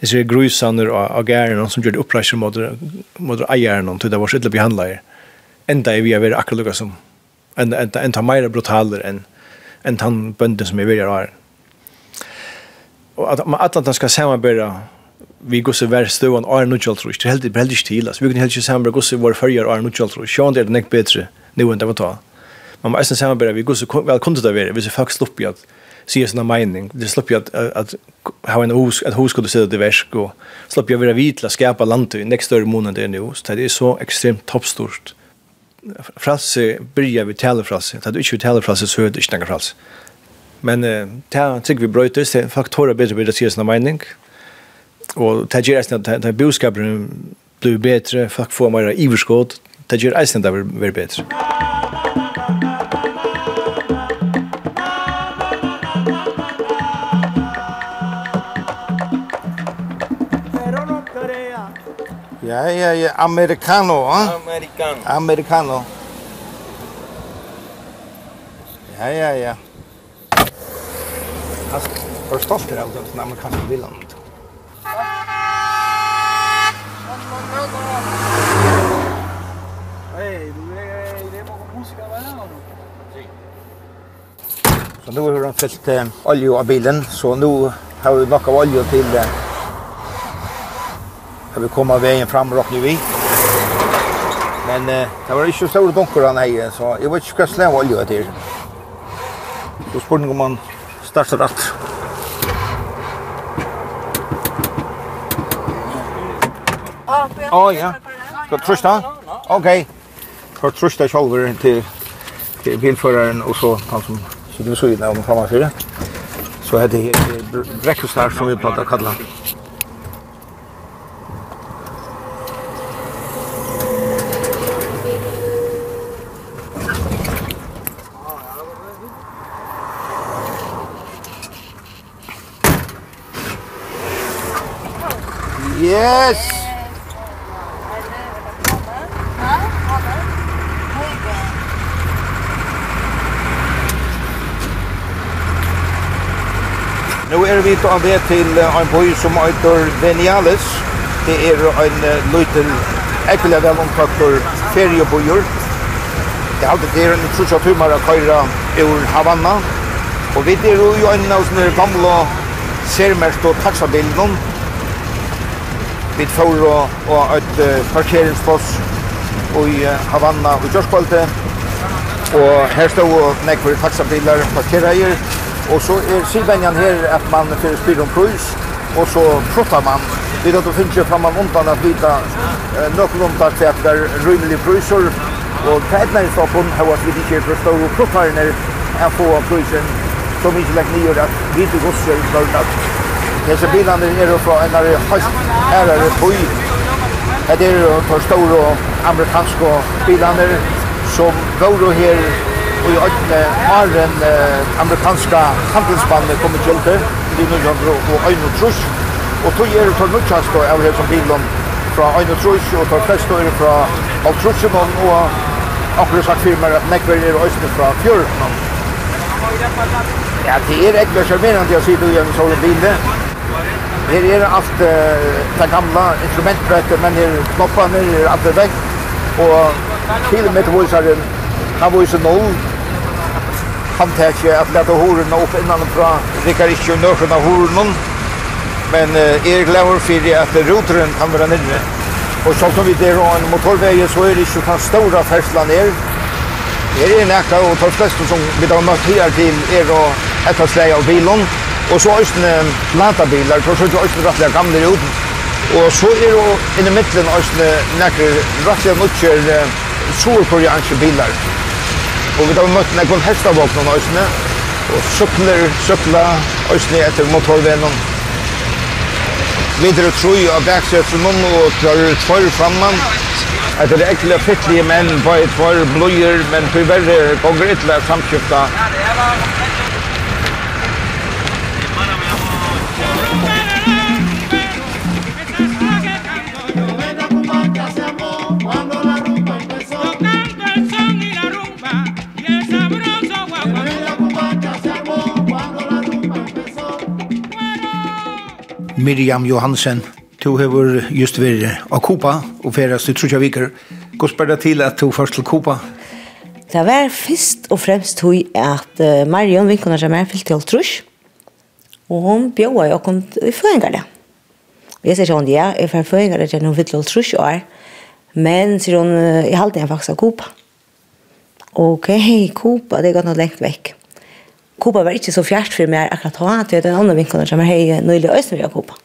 Speaker 10: Det ser grusander och agären som gjorde upprörelser mot mot ägaren till det var så illa behandlare. Ända är vi är akkurat som en en en ta mer brutaler än en han bönden som är rar. Och att man att man ska samarbeta vi går så värst då en Arnold Joltrus det helt väldigt stil alltså. Vi kan helt ju samla går så var förr Arnold Joltrus Sean det är näck bättre. Nu än det var ta. Man måste samla vi går så väl kunde det vara. Vi så faktiskt upp i att se såna mening. Det slopp ju att att ha en hus att hus skulle se det värsk och slopp ju vara vitla skapa landet i nästa större månad det nu. Så det är så extremt toppstort. Frasse byrja vi tala frasse att du inte tala frasse så hörde inte några frasse men eh, det här tycker vi bröt det faktorer bättre vid det ses någon mening og det gjør eisen at det budskapet blir bedre, folk får mer iverskåd, det gjør eisen at det blir bedre.
Speaker 4: Ja, ja, ja, americano, eh? Americano. Americano. Ja, ja, ja. Alltså, var stolt av den amerikanska bilen. Så nu har de fyllt eh, olja av bilen, så nu har vi nok av olja til eh, har vi kommet veien fram og råkner vi. Men eh, det var ikke store dunker han her, så jeg vet ikke hva slag av olja etter. Så spurte om man startet rett. Å oh, ja, skal du trusta? Ok, skal du trusta kjolver til, til bilføreren og så han som Så du såg innan framme fire. Så er det her breakfast som vi pratar kalla. Yes! er vi på ved til en by som heter Venialis. Det er en liten, ekkelig vel omtakter feriebøyer. Det er alltid der en trusja tumar av køyra ur Havanna. Og vi er jo en av sånne gamle sermert og taxabilen. Vi får og et parkeringsfoss i Havanna og Gjørskvalte. Og her stod nekver taxabiler parkereier. Og så er sidvenjan her at man fyrir spyr om prøys, og så pruttar man. Vi vet at du finnes jo fram framman undan at vita eh, nøkken undan til at det er rymelig prøysor, og til det er næringsstoppen har vært ikke for større pruttarene er få av prøysen som ikke legger nyer at vi til gods i utført at disse bilene er fra en av høyst ærere tøy. Det er for store amerikanske bilene som går her og i øyne har en amerikanska handelsbanen kommet til det, i 1900 og øyne trus, og tog er det til nødkjast og av her som bilen fra øyne trus, og til flest er fra av trusen og akkurat sagt firmer at nekver er øyne fra fjøren. Ja, det er ikke charmerende å si du igjen sånne bilde. Her er alt det gamle instrumentbrettet, men her knoppene er alt det vekk, og kilometervisaren, han viser noll, han tar ikke at lette horene opp innan innanfra. Rikkar ikke nøkken av horene, men eh, er glad for at roteren kan være nere. Og sånn som vi der har en motorvei, så er det ikke den store fersla her. Her er nekka, og de fleste som vi har møtt her til er å etter av bilen. Og så er østene platabiler, så er det også rettelig gamle ut. Og så er det inne i midten også nekker rettelig mye surkoreanske biler. Og vi har møtt nekvun hestavåkna nøysene, og sykler, sykla øysene etter motorvenen. Videre tror jeg av baksetsen om, og klarer tvær framman. Etter det ekle fittlige menn, bare tvær bløyer, men tyverre gonger ytla samkjøpta
Speaker 8: Miriam Johansen. Du har just vært av Kupa og ferast Trudja Viker. Hvordan spør det til at du først til Kupa?
Speaker 11: Det var først og fremst tog at Marion vinkunner seg mer fyllt til Trudj. Og hun bjøde jo kom i føringerne. Jeg sier sånn, ja, jeg får føringerne til noen fyllt til Trudj år. Men, sier hun, jeg halte jeg faktisk av Kupa. Ok, Kupa, det er godt nok lengt vekk. Kuba var ikke så fjert for meg akkurat da, til den andre vinkelen som er hei nøylig øyne vi har Kuba.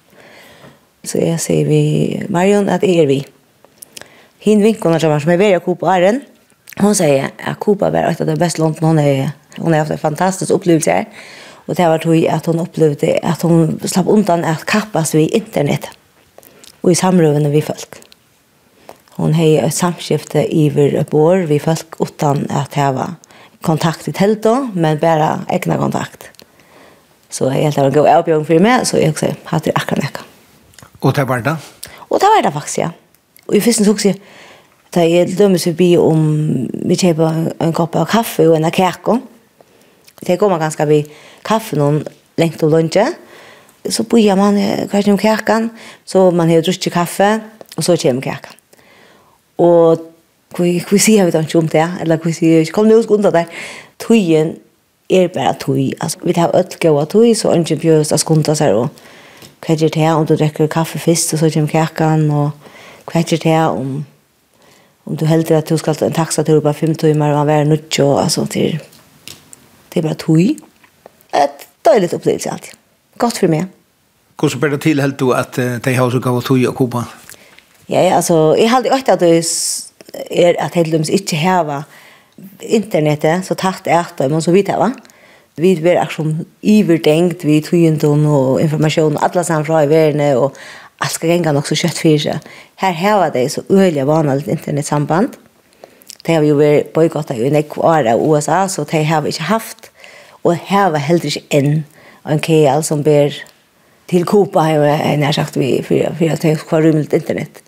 Speaker 11: Så jeg sier vi, Marion, at jeg er vi. Hinn vinkelen som er som er ved Kuba er en, hun sier at Kuba var et av det beste landet hun er Hon har haft en fantastisk opplevelse her, Och det var tog at hun opplevde att hon slapp undan att kappas vi internet. Och i samrövande vi folk. Hon har ett samskifte i vår bor vi folk utan att var kontakt i teltet, men bare egna kontakt. Så jeg helt av en god avbjørn for meg, så jeg også hatt det akkurat nekka.
Speaker 8: Og det var det?
Speaker 11: Og det var det faktisk, ja. Og i første tok jeg, da jeg dømmes forbi om vi kjøper en kopp av kaffe og en av kjærko. Det går man ganske vi kaffe noen lengt og lunsje. Så bøyer man kanskje om kjærkan, så man har drukket kaffe, og så kommer kjærkan. Og Kui kui sier vi ikke om det, eller kui sier vi kom nu skal undan der. Tøyen er bare tøy. Altså, vi tar ødel gøy tøy, så ønsker vi oss å skunde seg. Og hva gjør det om du drekker kaffe først, og så kommer kakan, og hva gjør det om om du heldur at du skal en taxatur på 5 timmar og være nutch og altså til det er bare tøy. Et deilig opplevelse alltid. Godt for meg.
Speaker 8: Hvordan ber det til helt du at de har så gav tøy og kopa.
Speaker 11: Ja, altså, jeg har alltid økt at det er at heldums ikke heva internettet så tatt etter, men så vidt heva. Vi er akkurat iverdengt, vi tøyendom og informasjon, alle sammen fra i verden, og alt skal gjenge nok så kjøtt for seg. Her heva det så øyelig vanlig internetsamband. Det har vi jo vært boykottet i nekk år av USA, så det har vi ikke haft, og heva heller ikke enn en KL som ber til Kopa, jeg har sagt vi, for at det var rymmet internett.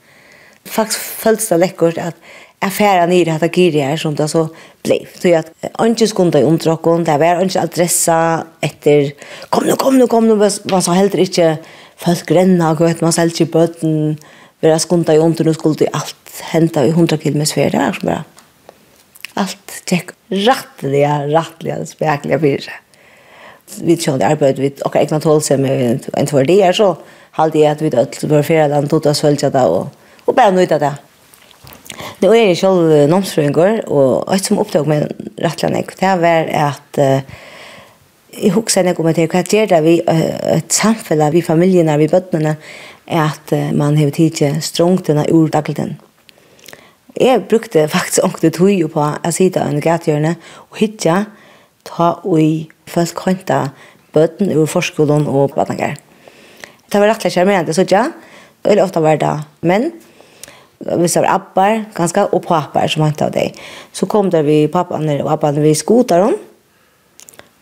Speaker 11: Faktisk føltes det lekkert at jeg færre ned i dette gyret her som det så ble. Så jeg ikke skundet i omtråkken, det var ikke adressa etter kom nå, kom nå, kom nå, man sa heller ikke folk renna, man sa heller ikke bøten, vi har skunde i omtråkken, skulle alt hente i hundra km sfære, det var som bare alt tjekk rattliga, rattliga, spekliga fyrir. Vi tjóðum arbeid við okkar egna med en tvær det så halde jeg at vi öll var fyrir at han tog oss følge det og og bare nøyde det. Det er jeg selv nomsfrøyngår, og alt som opptog meg rettelig nek, det var at uh, jeg husker jeg om at hva gjør det vi uh, et samfunn, vi familiene, vi bøttene, er at uh, man har tid til strongt denne urdagelten. Jeg brukte faktisk ångte tog på å si det en gatgjørne og hittja ta ui først kanta bøtten ur forskolen og badnager. Det var rettelig kjærmerende, så ja, eller ofte var det menn, vissa av appar ganska och pappar som han av dig. Så kom där vi pappan och pappan vi skotar dem.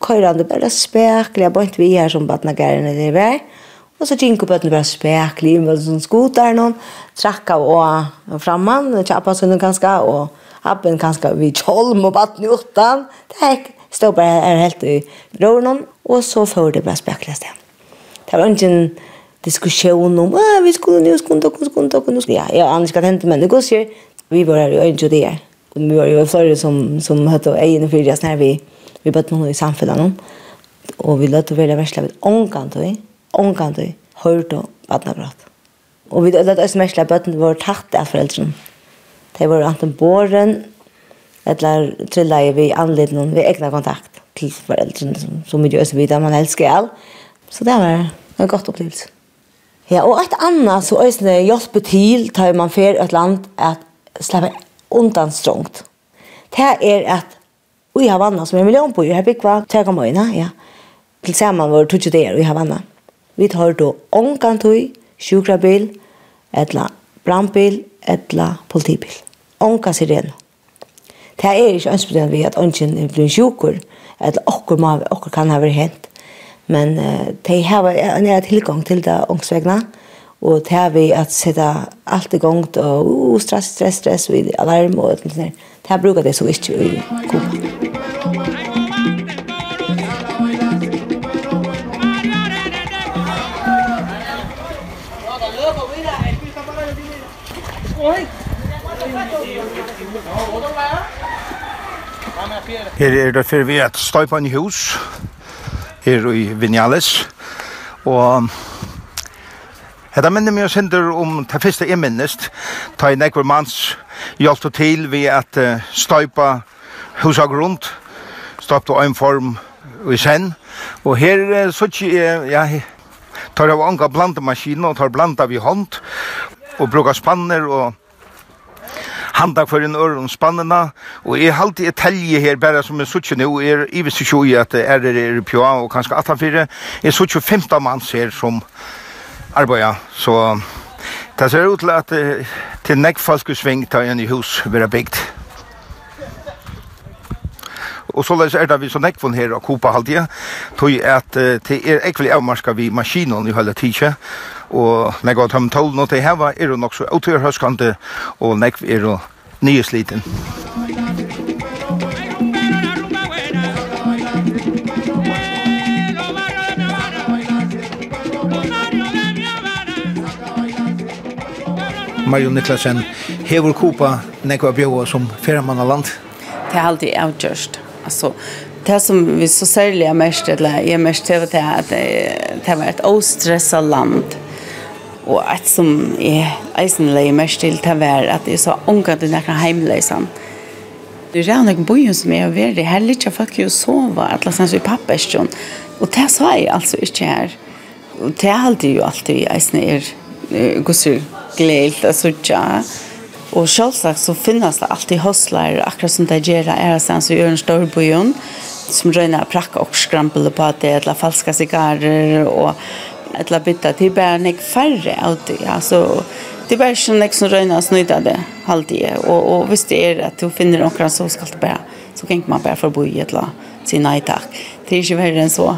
Speaker 11: Kajrande bara späckliga bara inte vi här som vattna gärna när det är väg. Och så gick upp att det bara späckliga med sån skotar någon. Tracka och framman. Och pappan skulle ganska och appen ganska vi tjolm och vattna utan. Det stod bara här helt i rörnen. Och så får det bara späckliga stämt. Det var inte en diskussion om ah, vi skulle nu skulle ta skulle ta skulle ja ja annars kan hända men det går ju. Vi var här inte det. och vi var ju flera som som hade egen för just när vi vi bad någon i samfällan och vi lät välja värsla vid onkan då onkan då hörde barna prat och vi lät oss värsla barnen var tatt av föräldrarna. Det var antingen båren eller trilla vi anledning vi egna kontakt till föräldrarna som, som vi gör så vidare man älskar all så det var en gott upplevelse. Ja, og et annet så øyne hjelper til, tar man fer et land, at slappe undan strongt. Det er at vi har vannet som er million på, her bygger vi tjekk om øyne, ja. Til sammen var det tog det, vi har vannet. Vi tar då ångkantøy, sjukrabil, etla brandbil, etla politibil. Ånka sirene. Det er ikke ønskelig at vi at ångan blir sjukur, etla okkur må, okkur kan ha vært hent. Men uh, de har en er tilgang til det ångsvegna, og de har vi at sette alt i gang, og uh, stress, stress, stress, og alarm og alt det der. De har brukt det så ikke i Kuba.
Speaker 4: Her er det for vi at støypa en hus, her i Vinales. Og Hetta minnir meg sindur om ta fyrsta eg minnest, ta ein ekvar mans hjalp til við at uh, støypa husa grund, støypa ein form i sen, og her uh, søkki uh, ja, tar av anga blanda maskina og tar blanda við hand og brukar spanner og handa for en øren spannene, og jeg halte et telje her, bare som jeg suttje nå, er ivis ikke at er det er pjua, og kanskje 18-4, jeg suttje 15 manns her som arbeider, så det ser ut til at til nekk sving tar en i hus vera bygd. Og så er det vi så nekvun her og Kopa halvdige, tog at det er ekvelig avmarska vi maskinen i hele tidsje, og nekva av dem tålene til heva er jo nok så autorhøskande, og nekva er jo nye sliten.
Speaker 8: Marion Niklasen, hever Kupa nekva bjóa som ferramanna land?
Speaker 5: Det er alltid avgjørst. Altså, det som vi så særlig er mest, eller jeg er mest til det, at det var et åstressa land Og et som jeg eisen leier mest til til å være at jeg så unga til nekker heimleisan. Det er noen bojen som jeg har vært i her, litt jeg fikk jo at la oss i pappestjon. Og det sa jeg altså ikke her. Og det er alltid jo alltid eisen er gusser gleilt, og ikke. Og selvsagt så finnes det alltid hostler, akkurat som det gjør er det sånn som gjør en stor bojen som røyner prakk og skrampel på det, eller falska sigarer, og eller bytta. Till bara nek färre alltid alltså det var ju nek som röna snödade halvtid och och visst är det att du finner några så ska det bara så kan man bara förbo i ett la sin nej tack. Det är ju värre än så.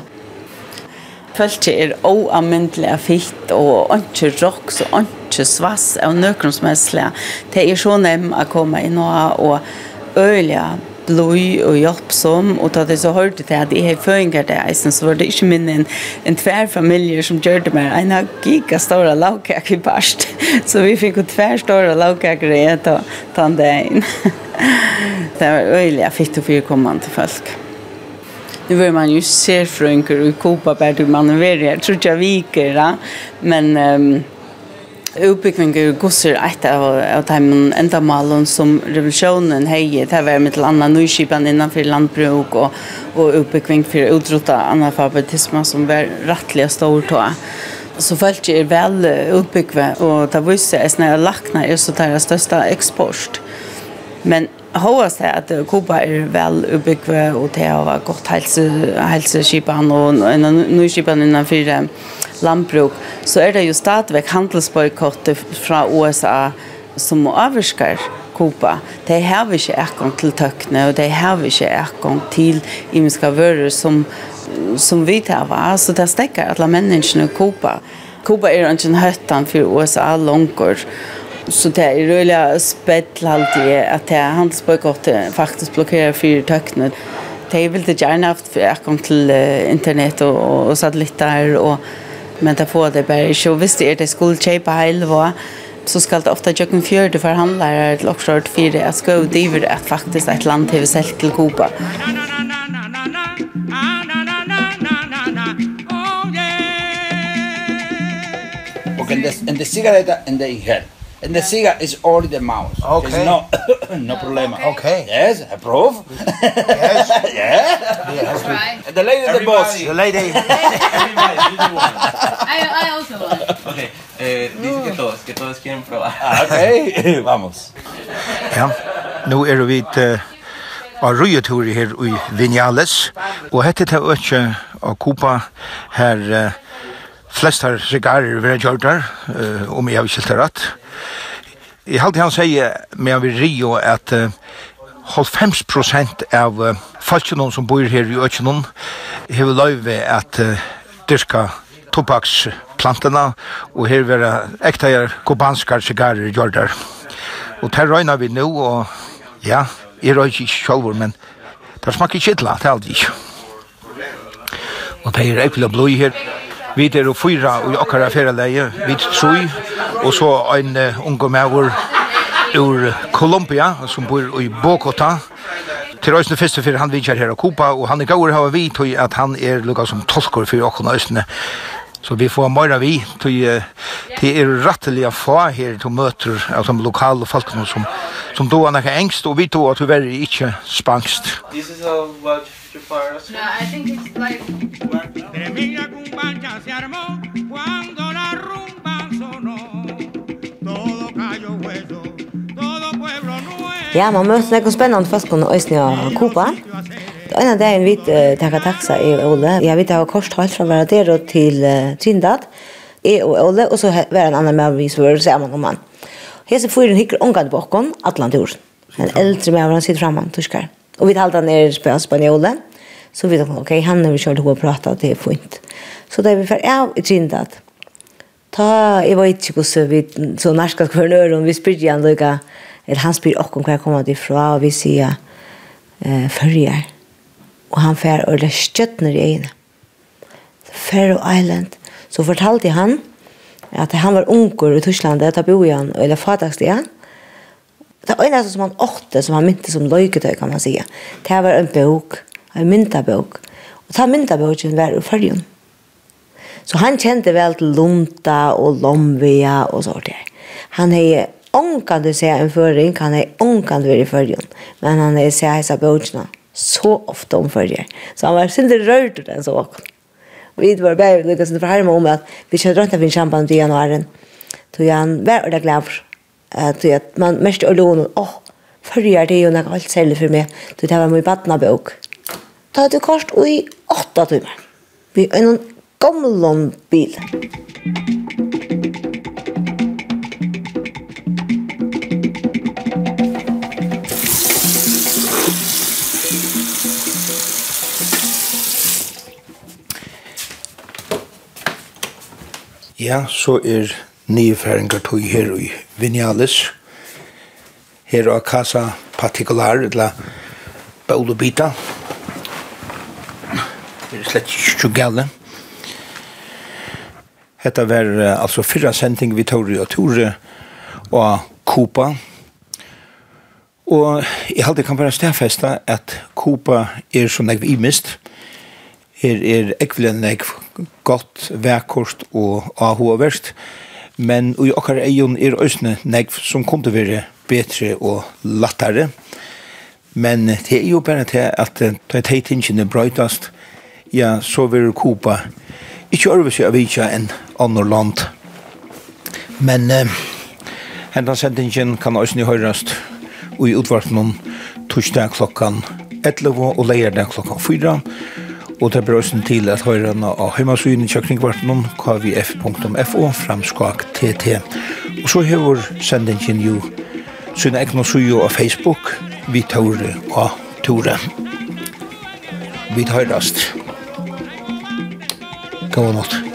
Speaker 5: Fölkje er oamyndelig fitt og ikke roks og ikke svass av nøkron som helst. Det er så nem å komme inn og øyelige bløy og hjelpsom, og da det så hørte til at jeg har føringer til eisen, så var det ikke min en, en tvær familie som gjør det mer. En har giga store lavkak i barst, så vi fikk jo tvær store lavkak i et og tann det inn. det var øyelig, jeg fikk det for å til folk. Nu var man ju ser frönker och kopa bär till mannen var det. Jag tror inte jag viker, da. men... Um, Uppbyggning er gosser eit av, av de endamalen som revolusjonen heier. Det var mitt landa nyskipan innanfor landbruk og, og uppbyggning for utrota analfabetisme som var rettelig stor tå. Så folk er vel utbyggve, og det viser jeg snarere lakna er så deres største eksport. Men Håast er at Kuba er vel utbyggve, og det har vært godt helse, helseskipan og nyskipan innanfor landbruk, så er det jo stadigvæk handelsboykottet fra USA som avvirsker Kuba. De har ikke ekong til tøkne, og de har ikke ekong til imenska vører som, som vi tar. Så det stekker alle menneskene i Kuba. Kuba er ikke en høttan for USA langer. Så det er røylig spett alltid at det er handelsboykottet faktisk blokkerer for tøkne. De vil det gjerne haft ekong til internett og, og satellitter og men det får det bare ikke. Og hvis det er det skulle kjøpe hele vår, så skal det ofte kjøkken fjørte for handlere til oppskjørt fire Jeg skal jo driver at faktisk et land til selv til Kuba.
Speaker 12: Okay, and the, and the cigarette and the inhale. And the cigar is only the mouse.
Speaker 4: Okay.
Speaker 12: There's no, no problem.
Speaker 4: Okay.
Speaker 12: Yes, approve.
Speaker 4: yes.
Speaker 12: yeah.
Speaker 4: Yes.
Speaker 12: Right. The lady, the boss.
Speaker 4: The lady. Everybody, you one.
Speaker 13: I, I also want. Okay. Eh, dice que todos, que todos quieren probar.
Speaker 12: Ah, okay. Vamos.
Speaker 4: Ja. Nu er vi til av røyetur her i Vinales, og hette til økje av Kupa her flest har sigarer vi har gjort der, uh, om jeg har ikke rett. Jeg halte han sier, med jeg vil rio at uh, 50 prosent av uh, folkene som bor her i Økjennom har løyve at uh, dyrka tobaksplantene og her vera ekteir kubanske sigarer gjordar. Og der røyner vi nå, og ja, jeg røy ikke selv, men det smaker ikke illa, det er aldri ikke. Og det er ekvile blod her, Vi er og fyra og okkara feraleie, vi er troi, og så en unge mægur ur Kolumbia, som bor i Bogota. Til øysene første fyrir han vidjar her av Kupa, og han er gaur hava vi tog at han er lukka som tolkor fyrir okkara øysene. Så vi får møyra vi, til det er rattelige fa her til møter av de lokale folkene som, som då er nekka engst, og vi tog at vi er ikke spangst.
Speaker 13: This is how much far. No, I think it's like... Tremenda cumbancha se armó cuando la rumba sonó. Todo cayó hueso, todo pueblo nuevo.
Speaker 11: Ja, man møter noen spennende fastkunde øyne av er En av dagen vi takka taxa i Ole. Jeg vet jeg har korst helt fra Varadero til Trindad. Jeg og Ole, og så var en annen med vi som var sammen om han. Hese fyren hikker omgad bakom, atlanturen. En eldre med han sitter framme, tyskar. Och vi talade ner på spanjola. Så vi tänkte, okej, okay, han har vi kört och pratat, det är fint. Så där vi för av i Trindad. Ta, jag var inte hos vi så norska kvarnör och vi spyrde han lika. Eller han spyr också om hur jag kommer ifrån och vi säger eh, förrjar. Och han fär og det skjøtner i ögonen. Faroe Island. Så fortalte han att han var unger i Tyskland, där bo han, eller fadagsliga. Det ene som han åtte, som han mynte som løyketøy, kan man säga. Det var en bok, en myntabok. Og ta myntaboken var i fyrjen. Så han kjente vel til Lunta og Lomvia og sånt der. Han er ångkant å se en føring, han er ångkant å være i fyrjen. Men han er se heisa bokene så ofte om fyrjen. Så han var sindre rørt ur den så åkken. Vi var bare lukket sin forherme om at vi kjødde rundt av en champagne i januaren. Så han var ordentlig glad for At, at man mest og lån, åh, oh, förrjar det ju när allt säljer för mig. Du det var min badnabok. Ta det kost i åtta timmar. Vi en gammal bil.
Speaker 4: Ja, så er nyfæringar tog her i Vinales, her av Casa Partikular, eller Bita. Det er slett ikke gale. Hetta var uh, altså fyrra sending vi tog og Tore og Kopa. Og jeg halte kan være stedfesta at Kopa er som jeg imist. Her er ekvelen jeg godt, vekkort og avhoverst. Uh, men i okkar eion er òsne negv som kunne være betre og lattare. Men det er jo bare til at da teitingene brøytast, ja, så vil Kuba ikke øve seg av ikkje enn andre land. Men eh, hendan sendingen kan òsne høyrast og i utvartnum torsdag klokkan 11 og leirdag klokkan 4 Og det blir også til at høyre henne av heimasynet kjøkningvarten kjøkningkvartenen kvf.fo framskak tt. Og så hever sendingen jo sin egna sujo av Facebook vi tåre og tåre. Vi tårast. Gå nått.